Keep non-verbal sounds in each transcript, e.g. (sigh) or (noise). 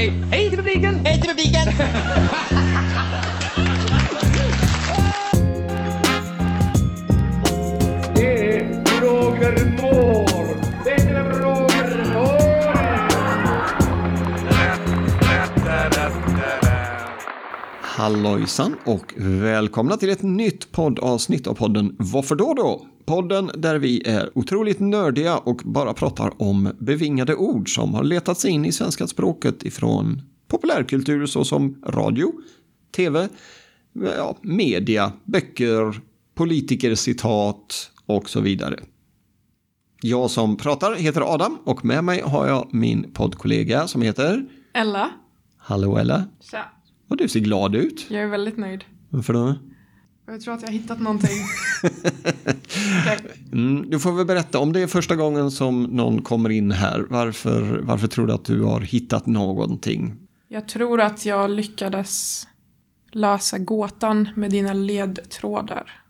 Okej, hej till publiken! Hej till publiken! Det är Roger Moore! Det är Roger Moore! Hallojsan och välkomna till ett nytt poddavsnitt av podden Varför då då? Podden där vi är otroligt nördiga och bara pratar om bevingade ord som har letat sig in i svenska språket ifrån populärkultur såsom radio, tv, ja, media, böcker, politikercitat och så vidare. Jag som pratar heter Adam och med mig har jag min poddkollega som heter Ella. Hallå Ella. Tja. Och du ser glad ut. Jag är väldigt nöjd. Varför då? Jag tror att jag har hittat någonting. (laughs) Okej. Mm, du får väl berätta, om det är första gången som någon kommer in här, varför, varför tror du att du har hittat någonting? Jag tror att jag lyckades lösa gåtan med dina ledtrådar.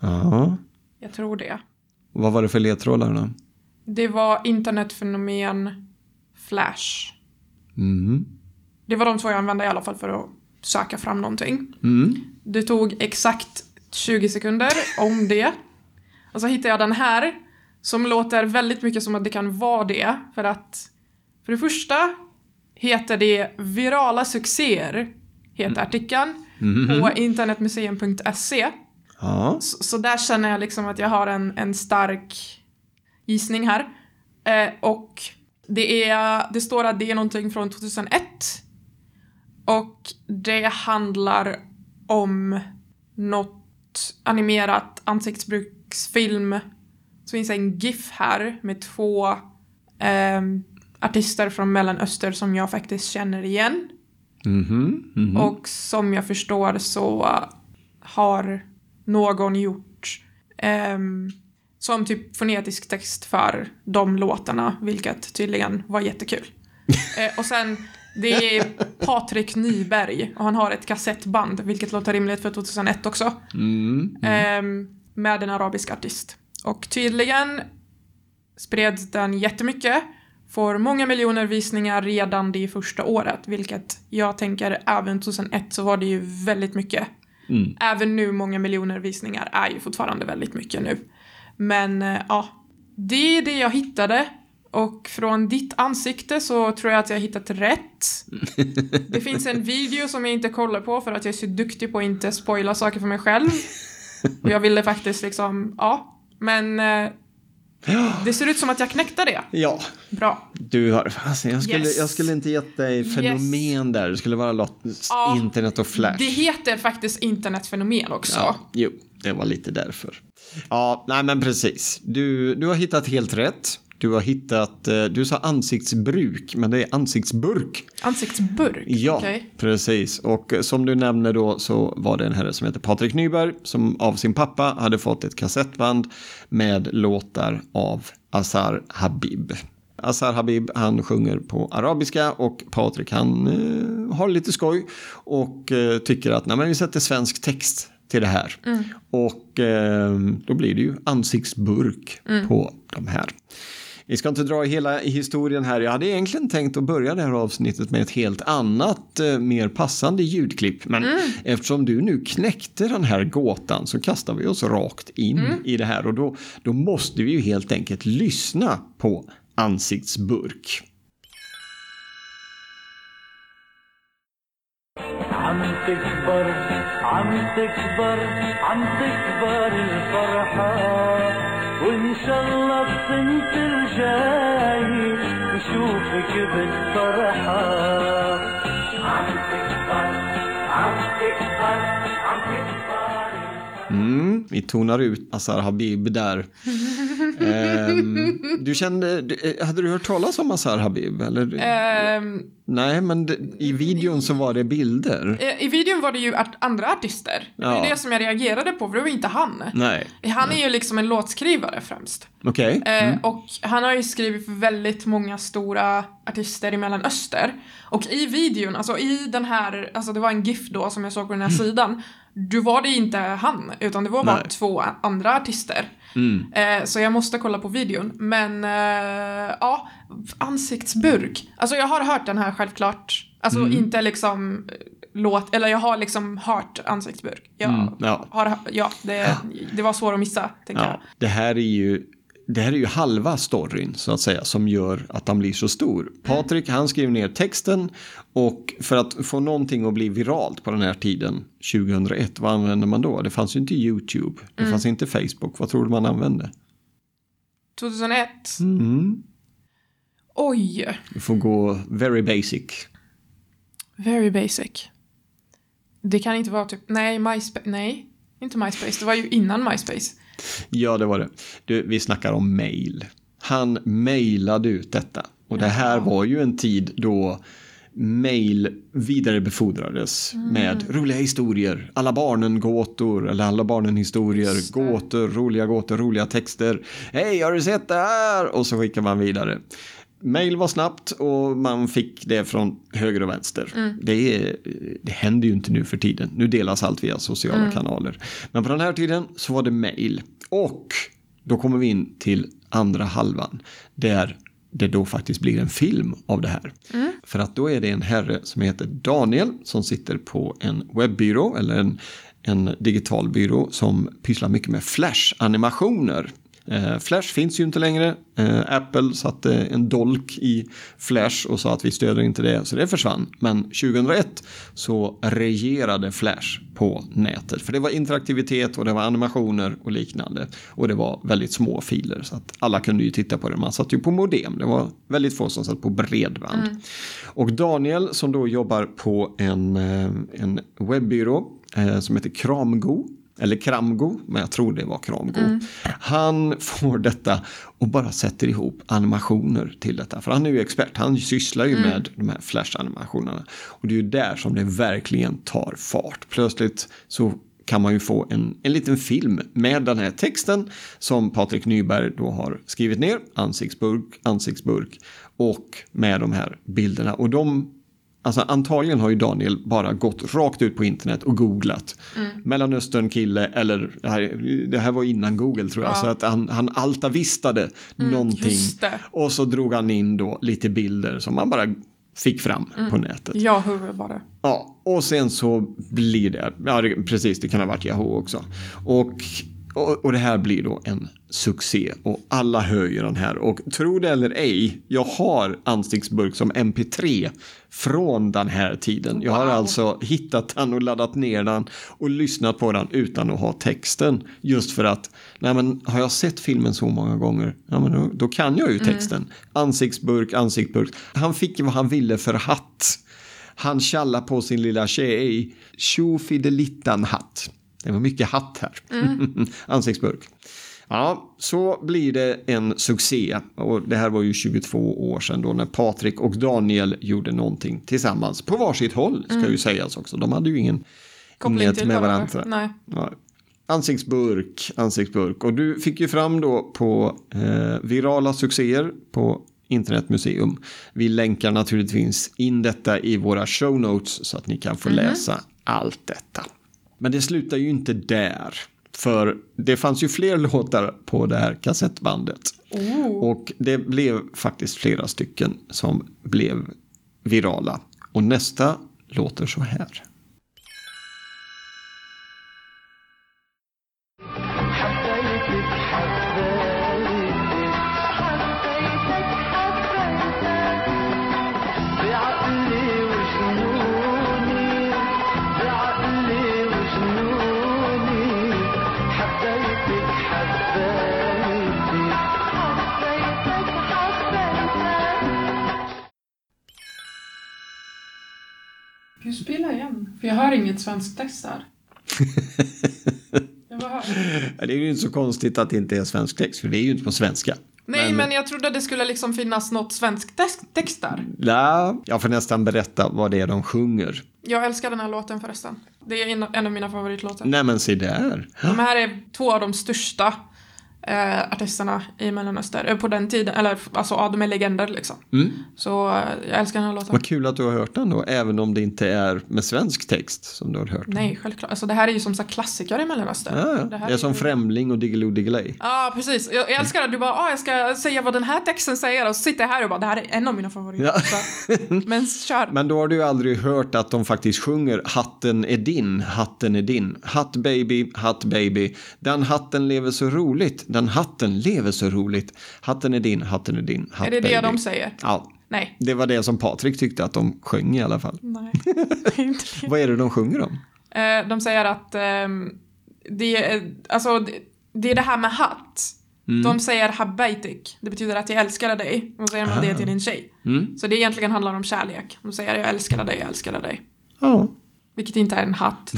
Ja. Jag tror det. Vad var det för ledtrådar då? Det var internetfenomen Flash. Mm. Det var de två jag använde i alla fall för att söka fram någonting. Mm. Det tog exakt 20 sekunder om det. Och så hittade jag den här som låter väldigt mycket som att det kan vara det. För att för det första heter det virala succéer, heter artikeln, på internetmuseum.se. Ja. Så, så där känner jag liksom att jag har en, en stark gissning här. Eh, och det, är, det står att det är någonting från 2001. Och det handlar om något animerat ansiktsbruksfilm. Så finns en GIF här med två ehm, artister från Mellanöstern som jag faktiskt känner igen. Mhm. Mhm. Och som jag förstår så har någon gjort ehm, som typ fonetisk text för de låtarna, vilket tydligen var jättekul. (laughs) eh, och sen, det är Patrik Nyberg och han har ett kassettband, vilket låter rimligt för 2001 också. Mm. Ehm, med en arabisk artist. Och tydligen spreds den jättemycket. Får många miljoner visningar redan det första året, vilket jag tänker även 2001 så var det ju väldigt mycket. Mm. Även nu många miljoner visningar är ju fortfarande väldigt mycket nu. Men eh, ja, det är det jag hittade. Och från ditt ansikte så tror jag att jag har hittat rätt. (laughs) Det finns en video som jag inte kollar på för att jag är så duktig på att inte spoila saker för mig själv. Och jag ville faktiskt liksom, ja. Men eh, det ser ut som att jag knäckte det. Ja, Bra. du har... Alltså, jag, skulle, Yes. jag skulle inte gett dig fenomen där. Det skulle vara låt, Ja, internet och flash. Det heter faktiskt internetfenomen också. Ja, jo, det var lite därför. Ja, nej men precis. Du, du har hittat helt rätt. Du har hittat, eh, du sa ansiktsbruk, men det är ansiktsburk. Ansiktsburk. Ja, Okej. precis. Och eh, som du nämnde då så var det en herre som heter Patrik Nyberg som av sin pappa hade fått ett kassettband med låtar av Azar Habib. Azar Habib han sjunger på arabiska och Patrik han eh, har lite skoj och eh, tycker att nej, men vi sätter svensk text till det här. Och eh, då blir det ju ansiktsburk på de här. Vi ska inte dra hela historien här. Jag hade egentligen tänkt att börja det här avsnittet med ett helt annat, eh, mer passande ljudklipp. Men mm. eftersom du nu knäckte den här gåtan så kastar vi oss rakt in mm. i det här och då, då måste vi ju helt enkelt lyssna på ansiktsburk. ansiktsburk, ansiktsburk, ansiktsburk, ansiktsburk, وإن شاء الله السنة الجاي نشوفك بالفرحة. عم تكبر عم تكبر عم تكبر. Mm, vi tonar ut Azar Habib där. (laughs) Ehm, du kände, eh, hade du hört talas om Azar Habib? Eller? Ehm, Nej, men det, i videon så var det bilder. eh, I videon var det ju art- andra artister. Det var Ja. ju det som jag reagerade på, för det var inte han. Nej, Han är ju liksom en låtskrivare främst. okej. Eh, Och han har ju skrivit för väldigt många stora artister i Mellanöster. Och i videon, alltså i den här, alltså det var en GIF då som jag såg på den här sidan. Då var det inte han, utan det var bara Nej. två andra artister. Mm. Eh, så jag måste kolla på videon. Men eh, ja, ansiktsburk. Alltså jag har hört den här självklart Alltså Mm. inte liksom eh, låt, eller jag har liksom hört ansiktsburk. Jag Mm, ja. har, ja, det, det var svårt att missa, tänker Ja, det här är ju det här är ju halva storyn så att säga som gör att han blir så stor. Patrik han skrev ner texten och för att få någonting att bli viralt på den här tiden 2001, vad använde man då? Det fanns ju inte YouTube, det fanns inte Facebook, vad tror du man använde? jag. 2001. Mm. Oj, Du får gå very basic. very basic. Det kan inte vara typ, nej, MySpace, nej, inte MySpace, det var ju innan MySpace. Ja, det var det. Du, vi snackar om mail. Han mejlade ut detta. Och det här var ju en tid då mail vidarebefordrades med roliga historier, alla barnen gåtor eller alla barnen historier, gåtor, roliga gåtor, roliga texter. Hej, har du sett det här? Och så skickar man vidare. Mail var snabbt och man fick det från höger och vänster. Det, är, det händer ju inte nu för tiden. Nu delas allt via sociala kanaler. Men på den här tiden så var det mail. Och då kommer vi in till andra halvan. Där det då faktiskt blir en film av det här. För att då är det en herre som heter Daniel som sitter på en webbyrå eller en, en digital byrå som pysslar mycket med flash-animationer. Eh, Flash finns ju inte längre. Eh, Apple satte en dolk i Flash och sa att vi stöder inte det, så det försvann. Men 2001 så regerade Flash på nätet. För det var interaktivitet och det var animationer och liknande. Och det var väldigt små filer så att alla kunde ju titta på det. Man satt ju på modem. Det var väldigt få som satt på bredband. Och Daniel som då jobbar på en, eh, en webbyrå som heter Kramgo eller Kramgo, men jag tror det var Kramgo. Han får detta och bara sätter ihop animationer till detta. För han är ju expert, han sysslar ju med de här flash-animationerna. Och det är ju där som det verkligen tar fart. Plötsligt så kan man ju få en, en liten film med den här texten som Patrik Nyberg då har skrivit ner, ansiktsburk, ansiktsburk och med de här bilderna. Och de Alltså antagligen har ju Daniel bara gått rakt ut på internet och googlat. Mellanöstern kille eller det här, det här var innan Google tror jag. Så att han, han altavistade någonting. just det. Och så drog han in då lite bilder som man bara fick fram på nätet. Ja, hur var det? Ja, och sen så blir det, ja det, precis det kan ha varit Yahoo också. Och, och, och det här blir då en succé och alla ju den här. Och tro det eller ej, jag har ansiktsburk som mp3 från den här tiden. Jag har Wow. alltså hittat den och laddat ner den och lyssnat på den utan att ha texten. Just för att, nej men har jag sett filmen så många gånger, ja men då, då kan jag ju texten. Ansiktsburk, ansiktsburk. Han fick vad han ville för hatt. Han tjallar på sin lilla tjej. Tjofidelittan hatt. Det var mycket hatt här. (laughs) Ansiktsburk. Ja, så blir det en succé. Och det här var ju 22 år sedan då när Patrik och Daniel gjorde någonting tillsammans. På varsitt håll ska ju sägas också. De hade ju ingen Koppling till med varandra. Nej. Ja. Ansiktsburk, ansiktsburk. Och du fick ju fram då på eh, virala succéer på Internetmuseum. Vi länkar naturligtvis in detta i våra show notes så att ni kan få läsa allt detta. Men det slutar ju inte där. För det fanns ju fler (laughs) låtar på det här kassettbandet. Och det blev faktiskt flera stycken som blev virala. Och nästa låter så här. Du spela igen? För jag hör inget svenskt text där. (laughs) Det är ju inte så konstigt att det inte är svensk text, för det är ju inte på svenska. Nej, men... jag trodde det skulle liksom finnas något svenskt text, där. Ja, jag får nästan berätta vad det är de sjunger. Jag älskar den här låten förresten. Det är en, en av mina favoritlåtar. Nej men se där. De här är två av de största eh, artisterna i Mellanöstern. Eh, på den tiden, eller alltså ja, de är legender liksom. Mm. Så eh, jag älskar den här låten. Vad kul att du har hört den då, även om det inte är med svensk text som du har hört. Nej, självklart. Alltså det här är ju som sagt klassiker i Mellanöstern. Ja. Det här är som ju- Främling och Diggiloo Diggiley. Ja, precis. Jag, jag älskar att du bara, ah, jag ska säga vad den här texten säger och så sitter jag här och bara, det här är en av mina favoriter. Ja. Men kör. Men då har du ju aldrig hört att de faktiskt sjunger Hatten är din, hatten är din. Hatt baby, hatt baby. Den hatten lever så roligt, den hatten lever så roligt. Hatten är din, hatten är din, hatt är det det baby. de säger? Ja, Nej. det var det som Patrik tyckte att de sjöng i alla fall. Nej, (laughs) det är inte det. Vad är det de sjunger om? Eh, de säger att ehm, det, är, alltså, det, det är det här med hatt. Mm. De säger habaitik, det betyder att jag älskar dig. Och säger man det till din tjej. Mm. Så det egentligen handlar om kärlek. De säger jag älskar dig, jag älskar dig. Ja. Vilket inte är en hatt.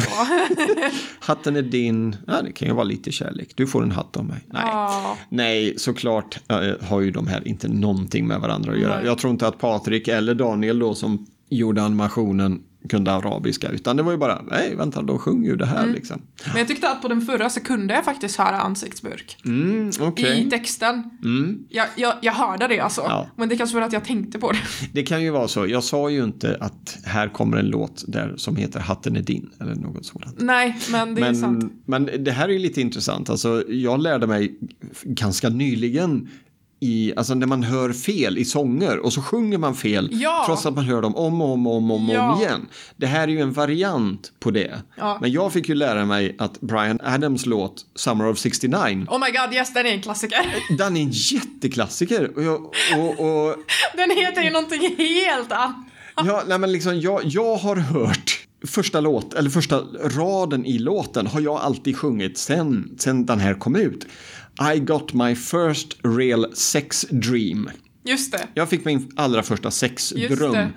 (laughs) Hatten är din, ja det kan ju vara lite kärlek. Du får en hatt av mig. Nej. Ja. Nej, såklart äh, har ju de här inte någonting med varandra att göra. Nej. Jag tror inte att Patrik eller Daniel då som gjorde animationen kunde arabiska, utan det var ju bara, nej vänta, de sjunger ju det här Mm. liksom. Men jag tyckte att på den förra så kunde jag faktiskt höra ansiktsburk. Mm, okej. I texten. Mm. Jag, jag, jag hörde det alltså. Ja. Men det kanske var att jag tänkte på det. (laughs) Det kan ju vara så, jag sa ju inte att här kommer en låt där som heter Hatten är din eller något sådant. Nej, men det är sant. Men, men det här är ju lite intressant. Alltså, jag lärde mig ganska nyligen i, alltså när man hör fel i sånger och så sjunger man fel Ja. trots att man hör dem om och om och om, om, Ja. om igen. Det här är ju en variant på det. Ja. Men jag fick ju lära mig att Brian Adams låt Summer of 69 Oh my god, yes, den är en klassiker. (laughs) den är en jätteklassiker. Och, jag, och, och (laughs) Den heter ju någonting helt annat. (laughs) Ja, nej men liksom jag, jag har hört första låt, eller första raden i låten har jag alltid sjungit sen, sen den här kom ut. I got my first real sex dream. Just det. Jag fick min allra första sexdröm.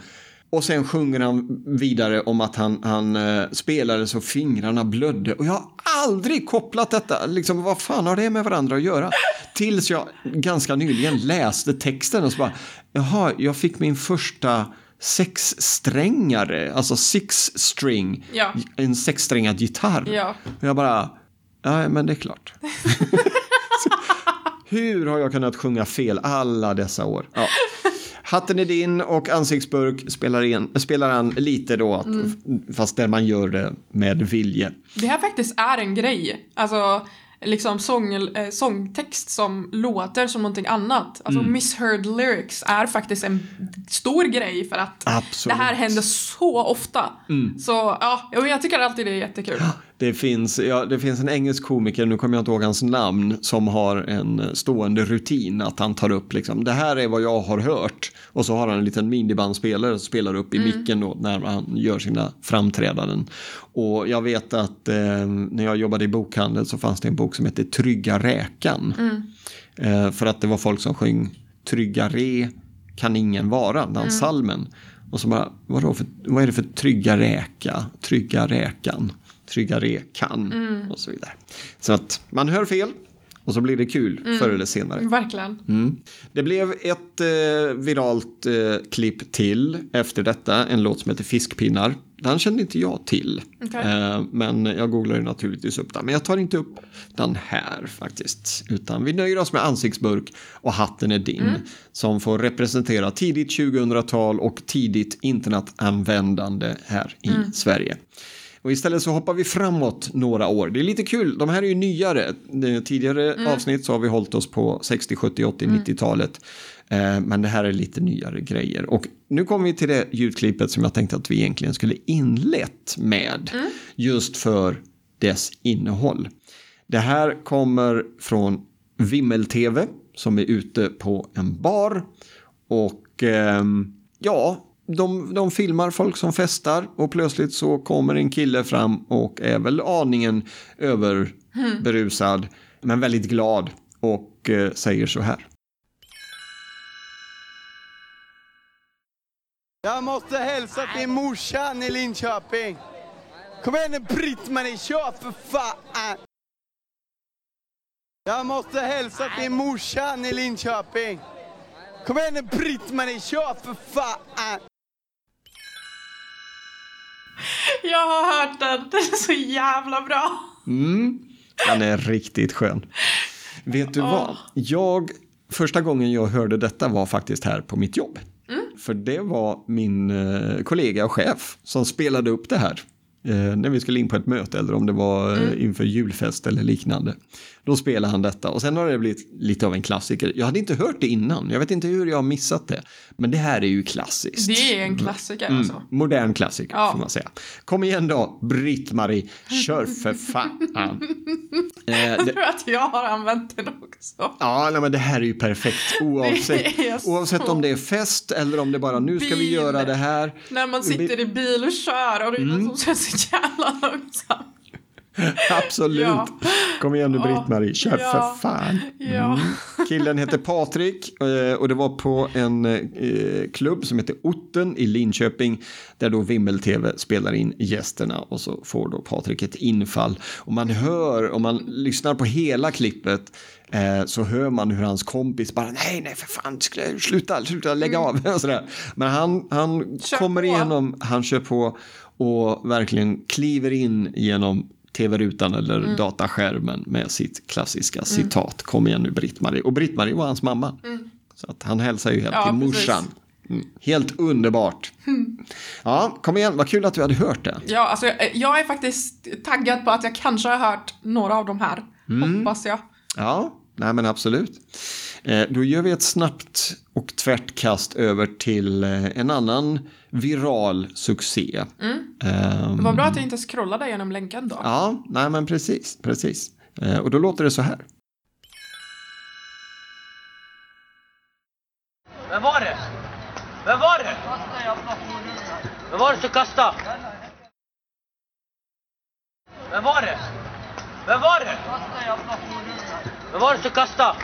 Och sen sjunger han vidare om att han, han eh, spelade så fingrarna blödde. Och jag har aldrig kopplat detta, liksom vad fan har det med varandra att göra? Tills jag ganska nyligen läste texten och så bara, jaha, jag fick min första sexsträngare, alltså six string, Ja. en sexsträngad gitarr. Ja. Och jag bara, ja men det är klart. (laughs) Hur har jag kunnat sjunga fel alla dessa år? Ja. (laughs) Hatten är din och ansiktsburk spelar, in, spelar han lite då, att, fast där man gör det med vilje. Det här faktiskt är en grej. Alltså, liksom sång, eh, sångtext som låter som någonting annat. Alltså Mm. misheard lyrics är faktiskt en stor grej för att Absolut. Mm. det här händer så ofta. Så ja, jag tycker alltid det är jättekul. Det finns, ja, det finns en engelsk komiker, nu kommer jag inte ihåg hans namn, som har en stående rutin att han tar upp liksom, det här är vad jag har hört. Och så har han en liten minibandspelare som spelar upp i micken då när han gör sina framträdanden. Och jag vet att eh, när jag jobbade i bokhandel så fanns det en bok som hette Trygga räkan. Eh, för att det var folk som sjöng Trygga re kan ingen vara, den salmen. Och så bara, vadå för, vad är det för trygga räka, trygga räkan, trygga rekan och så vidare. Så att man hör fel och så blir det kul förr eller senare. Verkligen. Mm. Det blev ett eh, viralt eh, klipp till efter detta, en låt som heter Fiskpinnar. Den kände inte jag till, Okej. eh, men jag googlade naturligtvis upp den. Men jag tar inte upp den här faktiskt, utan vi nöjer oss med ansiktsburk och hatten är din, som får representera tidigt 2000-tal och tidigt internetanvändande här i Sverige. Och istället så hoppar vi framåt några år. Det är lite kul, de här är ju nyare. Eh, Tidigare avsnitt så har vi hållit oss på 60, 70, 80, 90-talet. Eh, Men det här är lite nyare grejer. Och nu kommer vi till det ljudklippet som jag tänkte att vi egentligen skulle inlett med. Just för dess innehåll. Det här kommer från Vimmel-TV som är ute på en bar. Och ehm, ja, de, de filmar folk som festar och plötsligt så kommer en kille fram och är väl aningen överberusad men väldigt glad och eh, säger så här. Jag måste hälsa till morsan i Linköping. Kom igen nu Britt-Marie, kör för fan! Jag måste hälsa till morsan i Linköping. Kom igen nu Britt-Marie, kör för fan! (laughs) Jag har hört den. Den är så jävla bra. Mm, den är riktigt skön. Vet du vad? Jag, första gången jag hörde detta var faktiskt här på mitt jobb. För det var min eh, kollega och chef som spelade upp det här. Eh, när vi skulle in på ett möte eller om det var eh, inför julfest eller liknande. Då spelade han detta och sen har det blivit lite av en klassiker. Jag hade inte hört det innan, jag vet inte hur jag har missat det. Men det här är ju klassiskt. Det är en klassiker Mm, alltså. modern klassiker Ja. får man säga. Kom igen då, Britt-Marie, kör för fan. (laughs) eh, Jag det, tror att jag har använt den också. ja, nej, men det här är ju perfekt (laughs) oavsett, så- oavsett om det är fest eller om det bara nu ska vi Bil. göra det här. När man sitter i bil och kör och det är Mm. som kör så jävla långsamt. (laughs) Absolut. Ja. Kom igen nu. Britt-Marie, kör Ja. för fan. Ja. Killen heter Patrik eh, och det var på en eh, klubb som heter Otten i Linköping där då Vimmel-TV spelar in gästerna och så får då Patrik ett infall. Och man hör, om man lyssnar på hela klippet eh, så hör man hur hans kompis bara nej, nej för fan, sluta, sluta, lägga av. (laughs) och sådär. Men han, han Mm. Kör kommer på. igenom, han kör på och verkligen kliver in genom tv-rutan eller Mm. dataskärmen med sitt klassiska citat. Kom igen nu Britt-Marie. Och Britt-Marie var hans mamma. Så att han hälsar ju helt Mm. Ja, till morsan. Mm. Helt underbart. Ja, kom igen, vad kul att du hade hört det. Ja, alltså jag, jag är faktiskt taggad på att jag kanske har hört några av de här. Mm. Hoppas jag. Ja, nej men absolut. Eh, då gör vi ett snabbt och tvärtkast över till eh, en annan viral succé. Ehm, Det var bra att jag inte scrollade genom länken då. Ja, nej men precis, precis. Eh, och då låter det så här. Vem var det? Vem var det? Vem var det som kastade? Vem var det? Vem var det? Vem var det som kastade?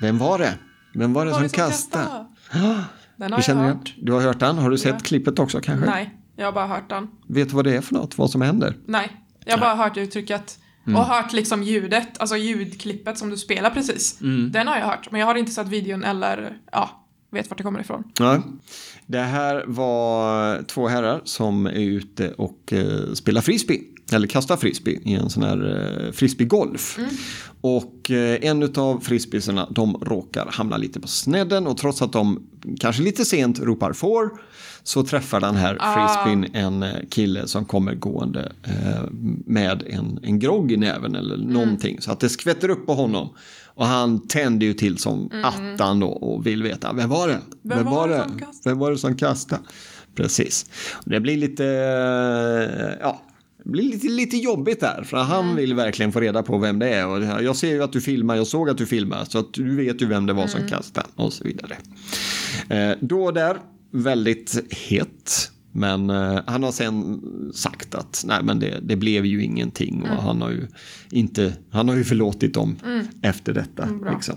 Vem var det? Vem var det Var som som kastade? kastade? (gasps) Den har Du känner jag hört. Du har hört den? Har du sett Ja. klippet också kanske? Nej, jag har bara hört den. Vet du vad det är för något? Vad som händer? Nej, jag har bara hört uttrycket. Mm. Och hört liksom ljudet, alltså ljudklippet som du spelar precis. Mm. Den har jag hört, men jag har inte sett videon eller, ja, vet vart det kommer ifrån. Ja. Det här var två herrar som är ute och eh, spelar frisbee. Eller kastar frisbee i en sån här eh, frisbeegolf. Och eh, en av frisbeesarna de råkar hamna lite på snedden och trots att de kanske lite sent ropar får så träffar den här frisbeen en eh, kille som kommer gående eh, med en, en grogg i näven eller någonting. Så att det skvätter upp på honom. Och han tänder ju till som attan då och vill veta vem var det? Vem var det? Vem var det som kastade? Precis. Det blir lite, ja, det blir lite, lite jobbigt där. För han Mm. vill verkligen få reda på vem det är. Och jag ser ju att du filmar, jag såg att du filmar. Så att du vet ju vem det var Mm. som kastade och så vidare. Eh, då och där, väldigt het. Men eh, han har sen sagt att nej, men det, det blev ju ingenting och Mm. han har ju inte, han har ju förlåtit dem efter detta. liksom.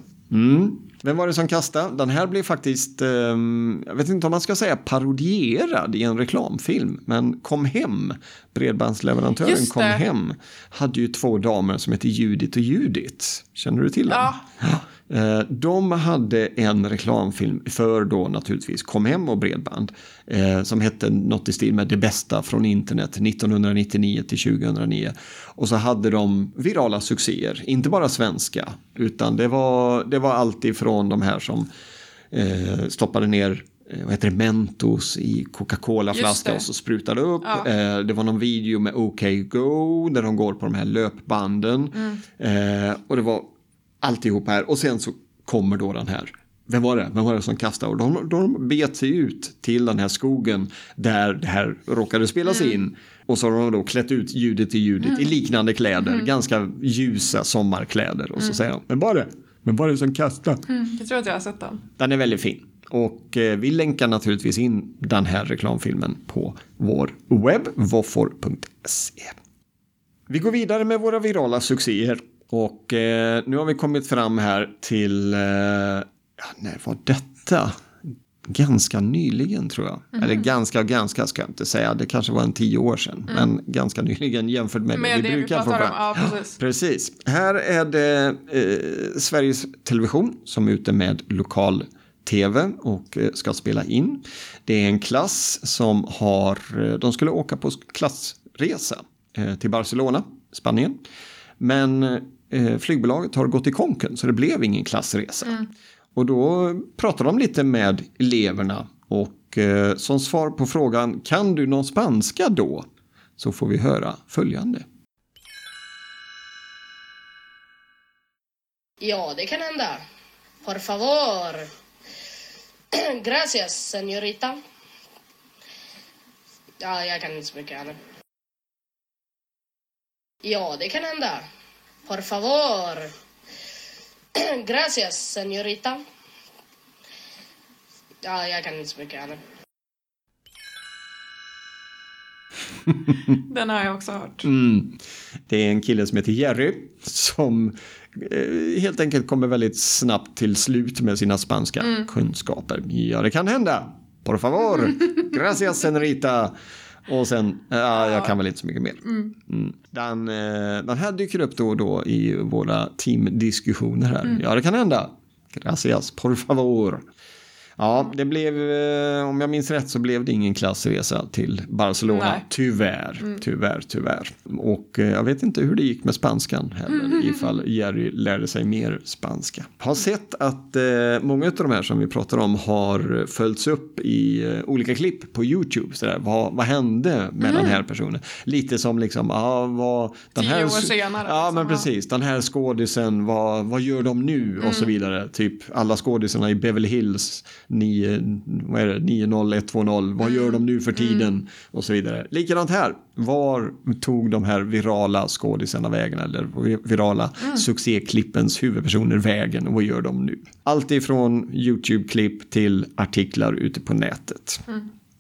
Vem var det som kastade? Den här blev faktiskt, ehm, jag vet inte om man ska säga parodierad i en reklamfilm, men Kom Hem, bredbandsleverantören Kom. Hem, hade ju två damer som heter Judit och Judit. Känner du till dem? Ja. Eh, De hade en reklamfilm för då naturligtvis Kom hem och bredband eh, som hette något i stil med Det bästa från internet 1999 till 2009. Och så hade de virala succéer, inte bara svenska utan det var, det var allt ifrån de här som eh, stoppade ner vad heter det, Mentos i Coca-Cola-flaska och så sprutade upp. Ja. Det var någon video med OK Go där de går på de här löpbanden. Mm. Och det var alltihop här. Och sen så kommer då den här. Vem var det? Vem var det som kastade? Och de, de bet sig ut till den här skogen där det här råkade spelas Mm. in. Och så har de då klätt ut ljudet till ljudet i liknande kläder. Mm. Ganska ljusa sommarkläder. Och så säger de, vem var det? Vem var det som kastade? Jag tror att jag har sett den. Den är väldigt fin. Och eh, vi länkar naturligtvis in den här reklamfilmen på vår webb, voffor.se. Vi går vidare med våra virala succéer. Och eh, nu har vi kommit fram här till, eh, ja, när var detta? Ganska nyligen tror jag. Eller ganska, ganska ska jag inte säga. Det kanske var en tio år sedan. Men ganska nyligen jämfört med, Med det vi brukar få fram. ja precis. (gasps) Precis. Här är det eh, Sveriges Television som är ute med lokal-tv och eh, ska spela in. Det är en klass som har, eh, de skulle åka på klassresa eh, till Barcelona, Spanien. Men eh, flygbolaget har gått i konken så det blev ingen klassresa. Och då pratar de lite med eleverna och eh, som svar på frågan kan du någon spanska då? Så får vi höra följande. Ja, det kan hända. Por favor. (clears throat) Gracias, señorita. Ja, jag kan inte så mycket annat. Ja, det kan hända. Por favor. (clears throat) Gracias, señorita. Ja, jag kan inte så mycket annat. (laughs) Den har jag också hört. Mm. Det är en kille som heter Jerry som eh, helt enkelt kommer väldigt snabbt till slut med sina spanska kunskaper. Ja, det kan hända. Por favor. (laughs) Gracias, senorita. Och sen, ja, jag kan väl inte så mycket mer. Mm. Den, eh, den här dyker upp då och då i våra teamdiskussioner här. Ja, det kan hända. Gracias, por favor. Ja, det blev, eh, om jag minns rätt så blev det ingen klassresa till Barcelona. Nej. Tyvärr, tyvärr, tyvärr. Och eh, jag vet inte hur det gick med spanskan heller, ifall Jerry lärde sig mer spanska. Har sett att eh, många av de här som vi pratar om har följts upp i olika klipp på YouTube. Så där, vad, vad hände med den här personen? Lite som liksom, ja, vad... Den Tio här, år senare, Ja, liksom, men precis. Den här skådisen, vad, vad gör de nu? Och så vidare. Typ alla skådisarna i Beverly Hills 9, vad är det, 90120. Vad gör de nu för tiden? Och så vidare. Likadant här. Var tog de här virala skådisarna vägen? Eller virala succéklippens huvudpersoner vägen? Och vad gör de nu? Allt ifrån YouTube-klipp till artiklar ute på nätet.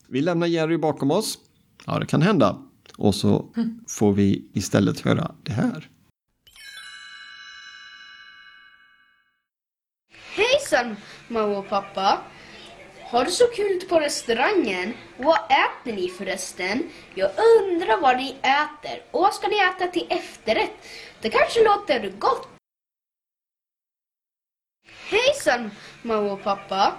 Vi lämnar Jerry bakom oss. Ja, det kan hända. Och så får vi istället höra det här. Hejsan mamma och pappa! Har du så kul på restaurangen? Vad äter ni förresten? Jag undrar vad ni äter. Och vad ska ni äta till efterrätt? Det kanske låter gott. Hejsan mamma och pappa!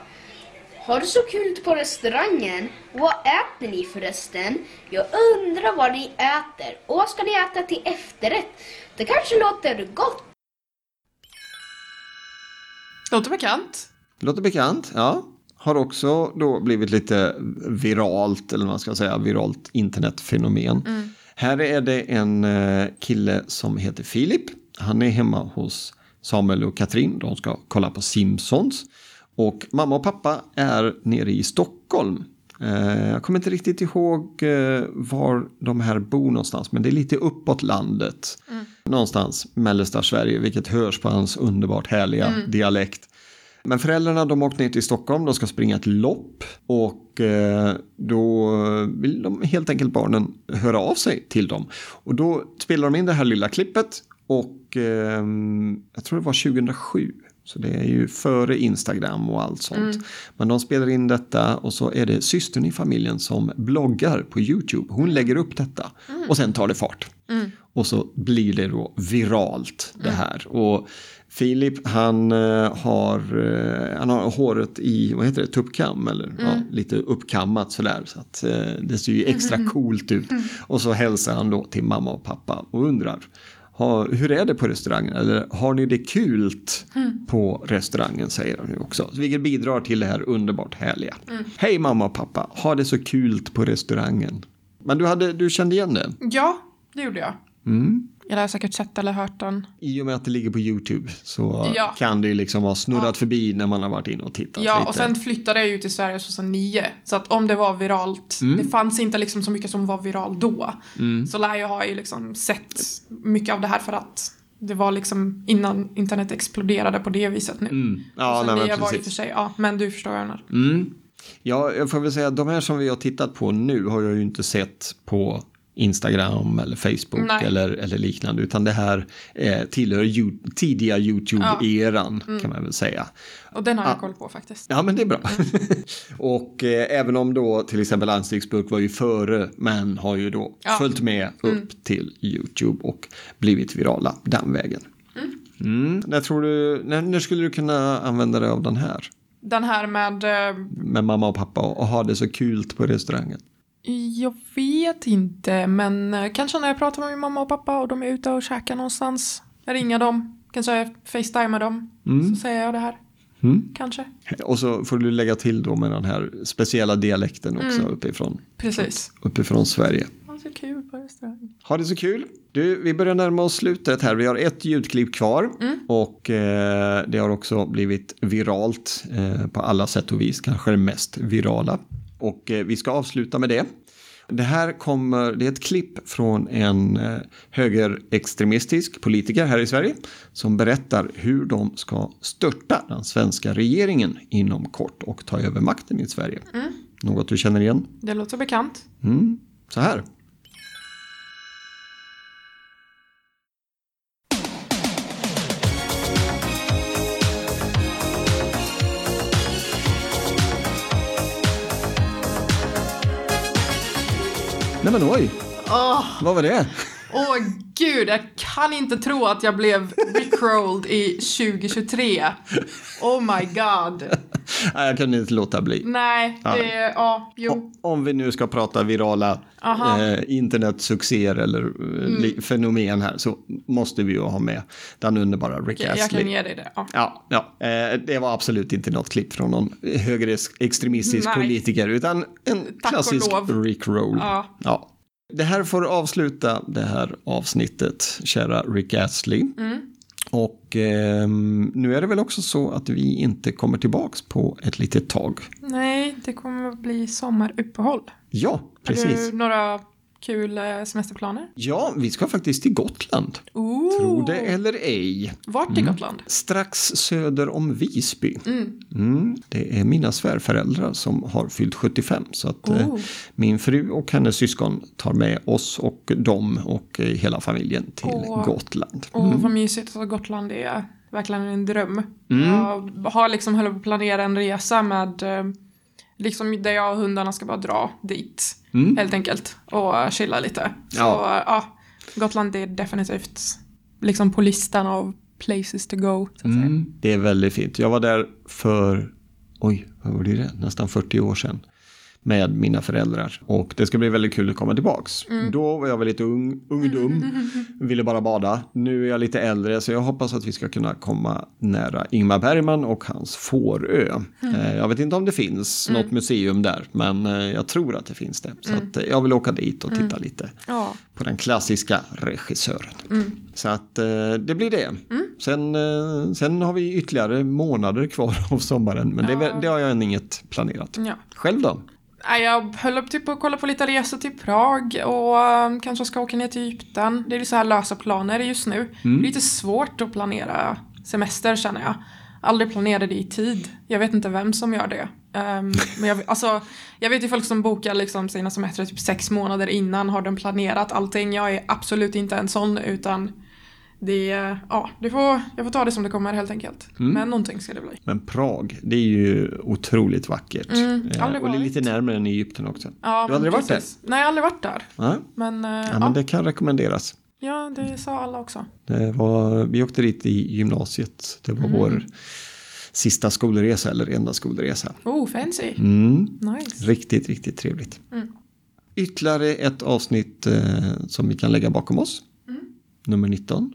Har du så kul på restaurangen? Vad äter ni förresten? Jag undrar vad ni äter. Och vad ska ni äta till efterrätt? Det kanske låter gott. Låter bekant. Låter bekant, ja. Har också då blivit lite viralt, eller vad man ska säga, viralt internetfenomen. Här är det en eh, kille som heter Filip. Han är hemma hos Samuel och Katrin. De ska kolla på Simpsons. Och mamma och pappa är nere i Stockholm. Eh, Jag kommer inte riktigt ihåg eh, var de här bor någonstans, men det är lite uppåt landet. Någonstans mellersta Sverige, vilket hörs på hans underbart härliga dialekt. Men föräldrarna de har åkt ner till Stockholm, de ska springa ett lopp och eh, då vill de helt enkelt barnen höra av sig till dem. Och då spelar de in det här lilla klippet och eh, jag tror det var 2007. Så det är ju före Instagram och allt sånt. Men de spelar in detta och så är det systern i familjen som bloggar på YouTube. Hon lägger upp detta och sen tar det fart. Och så blir det då viralt det här. Och Filip han, eh, har, eh, han har håret i, vad heter det, tuppkam eller ja, lite uppkammat sådär. Så att eh, det ser ju extra coolt ut. Och så hälsar han då till mamma och pappa och undrar. Hur är det på restaurangen? Eller har ni det kul på restaurangen? Säger han nu också. Vilket bidrar till det här underbart härliga. Hej mamma och pappa, ha det så kul på restaurangen. Men du, hade, du kände igen det? Ja, det gjorde jag. Mm. Jag har säkert sett eller hört den. I och med att det ligger på YouTube så Ja. kan det ju liksom ha snurrat förbi när man har varit inne och tittat Ja, lite. och sen flyttade jag ju till Sverige 2009. Så att om det var viralt, Mm. det fanns inte liksom så mycket som var viral då. Så lär jag ha ju liksom sett mycket av det här för att det var liksom innan internet exploderade på det viset nu. Mm. Ja, så nej, men var i och för precis. sig, ja, men du förstår vad jag menar. Mm. Ja, jag får väl säga att de här som vi har tittat på nu har jag ju inte sett på Instagram eller Facebook Nej. eller, eller liknande. Utan det här eh, tillhör ju, tidiga YouTube-eran Mm. kan man väl säga. Och den har jag koll på faktiskt. Ja, men det är bra. Mm. (laughs) och eh, även om då till exempel Ansiktsburk var ju före, men har ju då Ja. följt med upp till YouTube och blivit virala den vägen. Mm. När, tror du, när, när skulle du kunna använda dig av den här? Den här med, eh, Med mamma och pappa och ha det så kul på restaurangen. Jag vet inte, men eh, kanske när jag pratar med min mamma och pappa och de är ute och käkar någonstans. Jag ringer dem, kanske facetimar dem, så säger jag det här. Mm. Kanske. Och så får du lägga till då med den här speciella dialekten också uppifrån, Precis. uppifrån Sverige. Ja, så kul på restaurang. Ha det så kul. Du, vi börjar närma oss slutet här. Vi har ett ljudklipp kvar och eh, det har också blivit viralt eh, på alla sätt och vis, kanske det mest virala. Och eh, vi ska avsluta med det. Det här kommer, det är ett klipp från en eh, högerextremistisk politiker här i Sverige som berättar hur de ska störta den svenska regeringen inom kort och ta över makten i Sverige. Något du känner igen? Det låter bekant. Mm. Så här. Nej men oj, vad var det? Åh gud, jag kan inte tro att jag blev rickrolled i 2023. Oh my god. Nej, jag kunde inte låta bli. Nej, det, ja, jo. Om vi nu ska prata virala eh, internetsuccéer eller eh, li- fenomen här så måste vi ju ha med den underbara Rick Jag, jag Astley. kan ge dig det. Ja. Ja, ja. Eh, det var absolut inte något klipp från någon högerextremistisk Nej. politiker utan en och klassisk. Rick Roll. Ja. Ja. Det här får avsluta det här avsnittet, kära Rick Astley. Mm. Och ehm, nu är det väl också så att vi inte kommer tillbaks på ett litet tag. Nej, det kommer att bli sommaruppehåll. Ja, Har precis. du några kul eh, semesterplaner? Ja, vi ska faktiskt till Gotland. Ooh. Tro det eller ej. Vart i Gotland? Strax söder om Visby. Mm. Mm, det är mina svärföräldrar som har fyllt 75. Så att eh, min fru och hennes syskon tar med oss och dem och eh, hela familjen till Åh. Gotland. Åh, vad mysigt. Alltså, Gotland är verkligen en dröm. Mm. Jag har liksom hållit på att planera en resa med eh, liksom där jag och hundarna ska bara dra dit. Helt enkelt. Och chilla lite. Så Mm. Ja. ja, Gotland är definitivt liksom på listan av places to go. Mm, det är väldigt fint. Jag var där för, oj, vad blir det? Nästan 40 år sedan. Med mina föräldrar. Och det ska bli väldigt kul att komma tillbaks. Då var jag väl lite ung, ungdom. (laughs) Ville bara bada. Nu är jag lite äldre så jag hoppas att vi ska kunna komma nära Ingmar Bergman och hans Fårö. Eh, Jag vet inte om det finns något museum där. Men eh, jag tror att det finns det. Så att eh, jag vill åka dit och titta lite Ja. på den klassiska regissören. Så att det blir det. Sen, eh, sen har vi ytterligare månader kvar (laughs) av sommaren, men det, är väl- det har jag än inget planerat. Ja. Själv då? Jag höll upp typ på att kolla på lite resor till Prag och um, kanske ska åka ner till Egypten. Det är så här lösa planer just nu. Det är lite svårt att planera semester känner jag. Aldrig planera det i tid. Jag vet inte vem som gör det. Um, men jag, alltså, jag vet ju folk som bokar liksom sina semestrar typ sex månader innan har de planerat allting. Jag är absolut inte en sån utan det, ja, det får, jag får ta det som det kommer helt enkelt. Men någonting ska det bli. Men Prag, det är ju otroligt vackert. Mm, Eh, och det är varit. lite närmare än Egypten också. Ja, du har aldrig varit där? precis. Nej, jag har aldrig varit där. Ja, Men, eh, ja, ja, men det kan rekommenderas. ja, det sa alla också. Det var, vi åkte dit i gymnasiet. Det var vår sista skolresa, eller enda skolresa. Oh, fancy. Mm. Nice. Riktigt, riktigt trevligt. Mm. Ytterligare ett avsnitt eh, som vi kan lägga bakom oss. Mm. Nummer 19.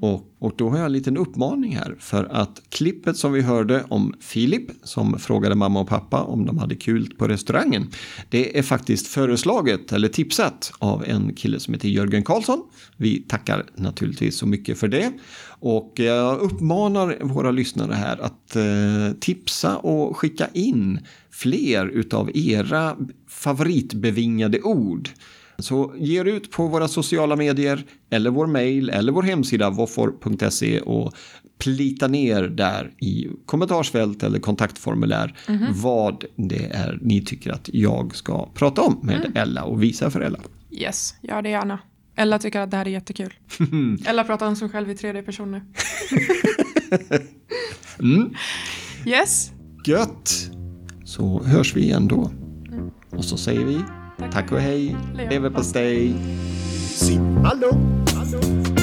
Och, och då har jag en liten uppmaning här. För att klippet som vi hörde om Filip som frågade mamma och pappa om de hade kul på restaurangen. Det är faktiskt föreslaget eller tipsat av en kille som heter Jörgen Karlsson. Vi tackar naturligtvis så mycket för det. Och jag uppmanar våra lyssnare här att eh, tipsa och skicka in fler utav era favoritbevingade ord. Så ge er ut på våra sociala medier eller vår mail eller vår hemsida våffor.se och plita ner där i kommentarsfält eller kontaktformulär vad det är ni tycker att jag ska prata om med Ella och visa för Ella. Yes, gör det gärna. Ella tycker att det här är jättekul. (laughs) Ella pratar om sig själv i tredje person nu. (laughs) Yes, Gött! Så hörs vi igen då. Och så säger vi tack och hej, Lever leverpastej. Sim, hallå, hallå.